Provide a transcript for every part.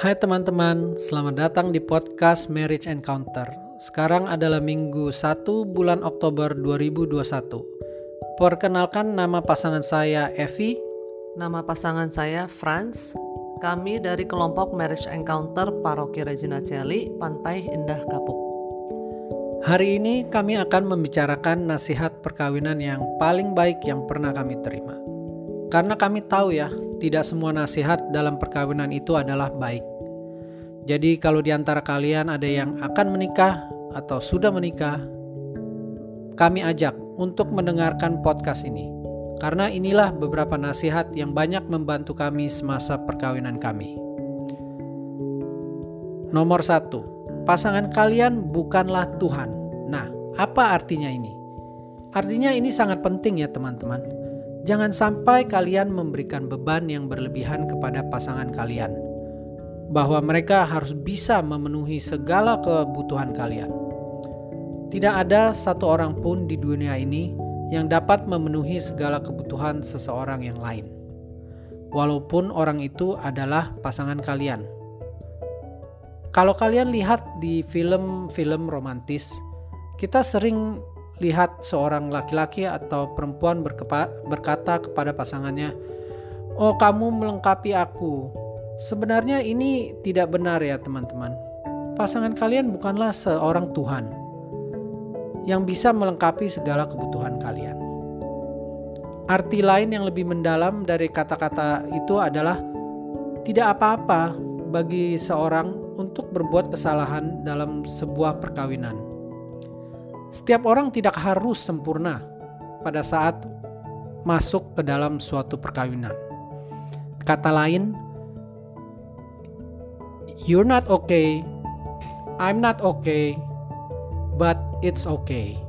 Hai teman-teman, selamat datang di podcast Marriage Encounter. Sekarang adalah Minggu 1 bulan Oktober 2021. Perkenalkan nama pasangan saya Evi. Nama pasangan saya Franz. Kami dari kelompok Marriage Encounter Paroki Regina Celi, Pantai Indah Kapuk. Hari ini kami akan membicarakan nasihat perkawinan yang paling baik yang pernah kami terima. Karena kami tahu ya, tidak semua nasihat dalam perkawinan itu adalah baik. Jadi kalau di antara kalian ada yang akan menikah atau sudah menikah, kami ajak untuk mendengarkan podcast ini. Karena inilah beberapa nasihat yang banyak membantu kami semasa perkawinan kami. Nomor satu, pasangan kalian bukanlah Tuhan. Nah, apa artinya ini? Artinya ini sangat penting ya teman-teman. Jangan sampai kalian memberikan beban yang berlebihan kepada pasangan kalian bahwa mereka harus bisa memenuhi segala kebutuhan kalian. Tidak ada satu orang pun di dunia ini yang dapat memenuhi segala kebutuhan seseorang yang lain, walaupun orang itu adalah pasangan kalian. Kalau kalian lihat di film-film romantis, kita sering lihat seorang laki-laki atau perempuan berkata kepada pasangannya, "Oh, kamu melengkapi aku, Sebenarnya ini tidak benar ya teman-teman. Pasangan kalian bukanlah seorang Tuhan yang bisa melengkapi segala kebutuhan kalian. Arti lain yang lebih mendalam dari kata-kata itu adalah tidak apa-apa bagi seorang untuk berbuat kesalahan dalam sebuah perkawinan. Setiap orang tidak harus sempurna pada saat masuk ke dalam suatu perkawinan. Kata lain, You're not okay. I'm not okay. But it's okay.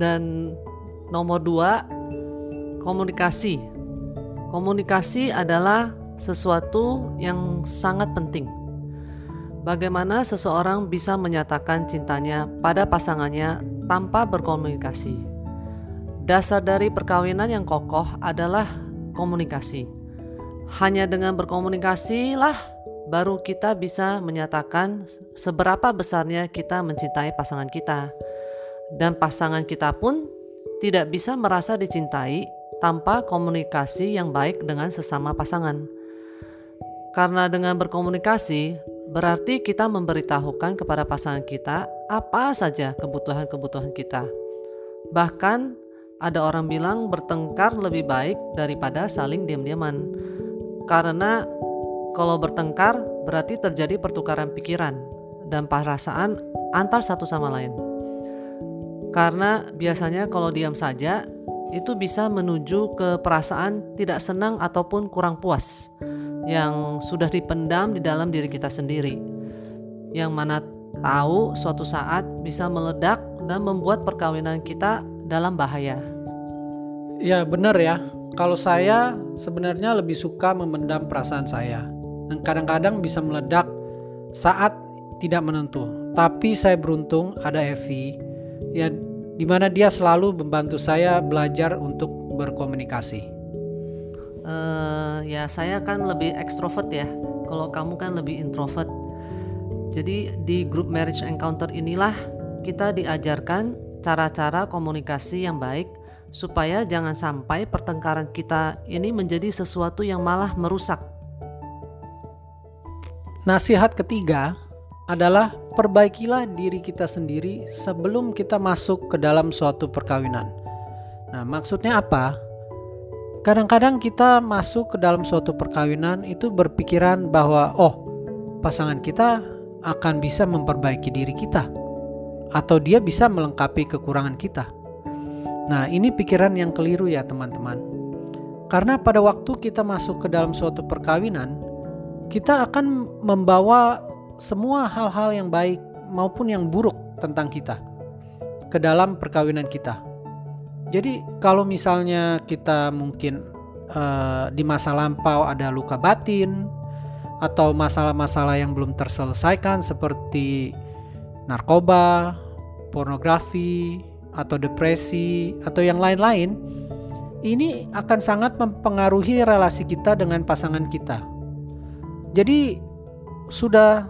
Dan nomor dua, komunikasi. Komunikasi adalah sesuatu yang sangat penting. Bagaimana seseorang bisa menyatakan cintanya pada pasangannya tanpa berkomunikasi? Dasar dari perkawinan yang kokoh adalah komunikasi. Hanya dengan berkomunikasi lah baru kita bisa menyatakan seberapa besarnya kita mencintai pasangan kita. Dan pasangan kita pun tidak bisa merasa dicintai tanpa komunikasi yang baik dengan sesama pasangan. Karena dengan berkomunikasi berarti kita memberitahukan kepada pasangan kita apa saja kebutuhan-kebutuhan kita. Bahkan ada orang bilang bertengkar lebih baik daripada saling diam-diaman. Karena kalau bertengkar berarti terjadi pertukaran pikiran dan perasaan antar satu sama lain. Karena biasanya kalau diam saja itu bisa menuju ke perasaan tidak senang ataupun kurang puas yang sudah dipendam di dalam diri kita sendiri. Yang mana tahu suatu saat bisa meledak dan membuat perkawinan kita dalam bahaya. Ya benar ya, kalau saya sebenarnya lebih suka memendam perasaan saya dan kadang-kadang bisa meledak saat tidak menentu. Tapi saya beruntung ada Evi ya di mana dia selalu membantu saya belajar untuk berkomunikasi. Uh, ya saya kan lebih ekstrovert ya. Kalau kamu kan lebih introvert. Jadi di grup marriage encounter inilah kita diajarkan cara-cara komunikasi yang baik supaya jangan sampai pertengkaran kita ini menjadi sesuatu yang malah merusak. Nasihat ketiga adalah perbaikilah diri kita sendiri sebelum kita masuk ke dalam suatu perkawinan. Nah, maksudnya apa? Kadang-kadang kita masuk ke dalam suatu perkawinan itu berpikiran bahwa oh, pasangan kita akan bisa memperbaiki diri kita atau dia bisa melengkapi kekurangan kita. Nah, ini pikiran yang keliru ya, teman-teman. Karena pada waktu kita masuk ke dalam suatu perkawinan, kita akan membawa semua hal-hal yang baik maupun yang buruk tentang kita ke dalam perkawinan kita. Jadi, kalau misalnya kita mungkin uh, di masa lampau ada luka batin atau masalah-masalah yang belum terselesaikan seperti narkoba, pornografi, atau depresi atau yang lain-lain, ini akan sangat mempengaruhi relasi kita dengan pasangan kita. Jadi sudah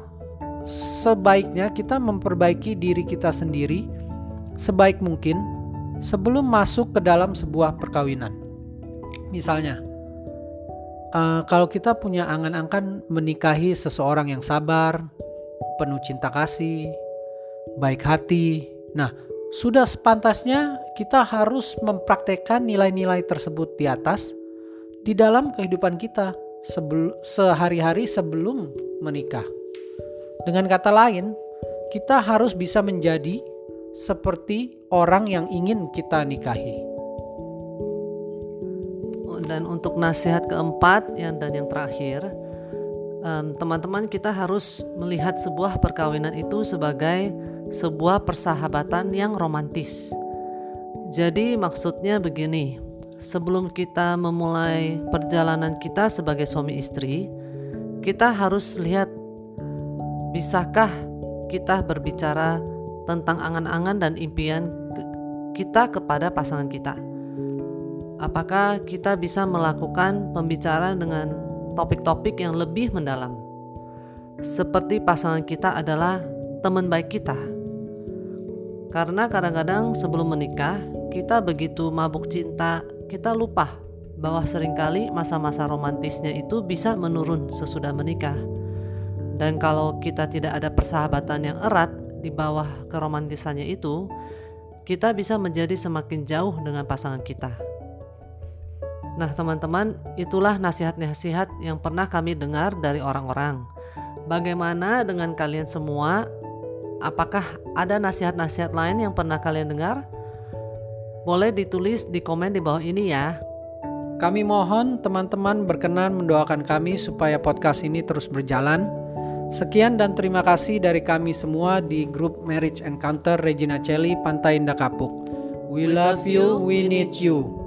sebaiknya kita memperbaiki diri kita sendiri sebaik mungkin sebelum masuk ke dalam sebuah perkawinan. Misalnya, uh, kalau kita punya angan-angan menikahi seseorang yang sabar, penuh cinta kasih, baik hati, nah sudah sepantasnya kita harus mempraktekkan nilai-nilai tersebut di atas di dalam kehidupan kita sehari-hari sebelum menikah. Dengan kata lain, kita harus bisa menjadi seperti orang yang ingin kita nikahi. Dan untuk nasihat keempat yang dan yang terakhir, teman-teman um, kita harus melihat sebuah perkawinan itu sebagai sebuah persahabatan yang romantis. Jadi maksudnya begini, sebelum kita memulai perjalanan kita sebagai suami istri, kita harus lihat bisakah kita berbicara tentang angan-angan dan impian kita kepada pasangan kita. Apakah kita bisa melakukan pembicaraan dengan topik-topik yang lebih mendalam? Seperti pasangan kita adalah teman baik kita, karena kadang-kadang sebelum menikah, kita begitu mabuk cinta, kita lupa bahwa sering kali masa-masa romantisnya itu bisa menurun sesudah menikah. Dan kalau kita tidak ada persahabatan yang erat di bawah keromantisannya itu, kita bisa menjadi semakin jauh dengan pasangan kita. Nah, teman-teman, itulah nasihat-nasihat yang pernah kami dengar dari orang-orang. Bagaimana dengan kalian semua Apakah ada nasihat-nasihat lain yang pernah kalian dengar? Boleh ditulis di komen di bawah ini ya. Kami mohon teman-teman berkenan mendoakan kami supaya podcast ini terus berjalan. Sekian dan terima kasih dari kami semua di grup Marriage Encounter Regina Celly Pantai Indah Kapuk. We love you, we need you.